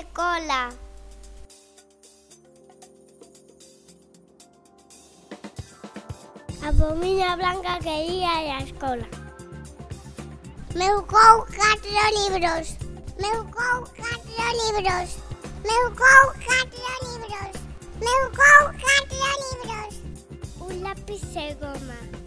escola. A Pomina Blanca quería la escola. Me buscó cuatro libros. Me buscó cuatro libros. Me buscó cuatro libros. Me buscó cuatro libros. Un lápiz de goma.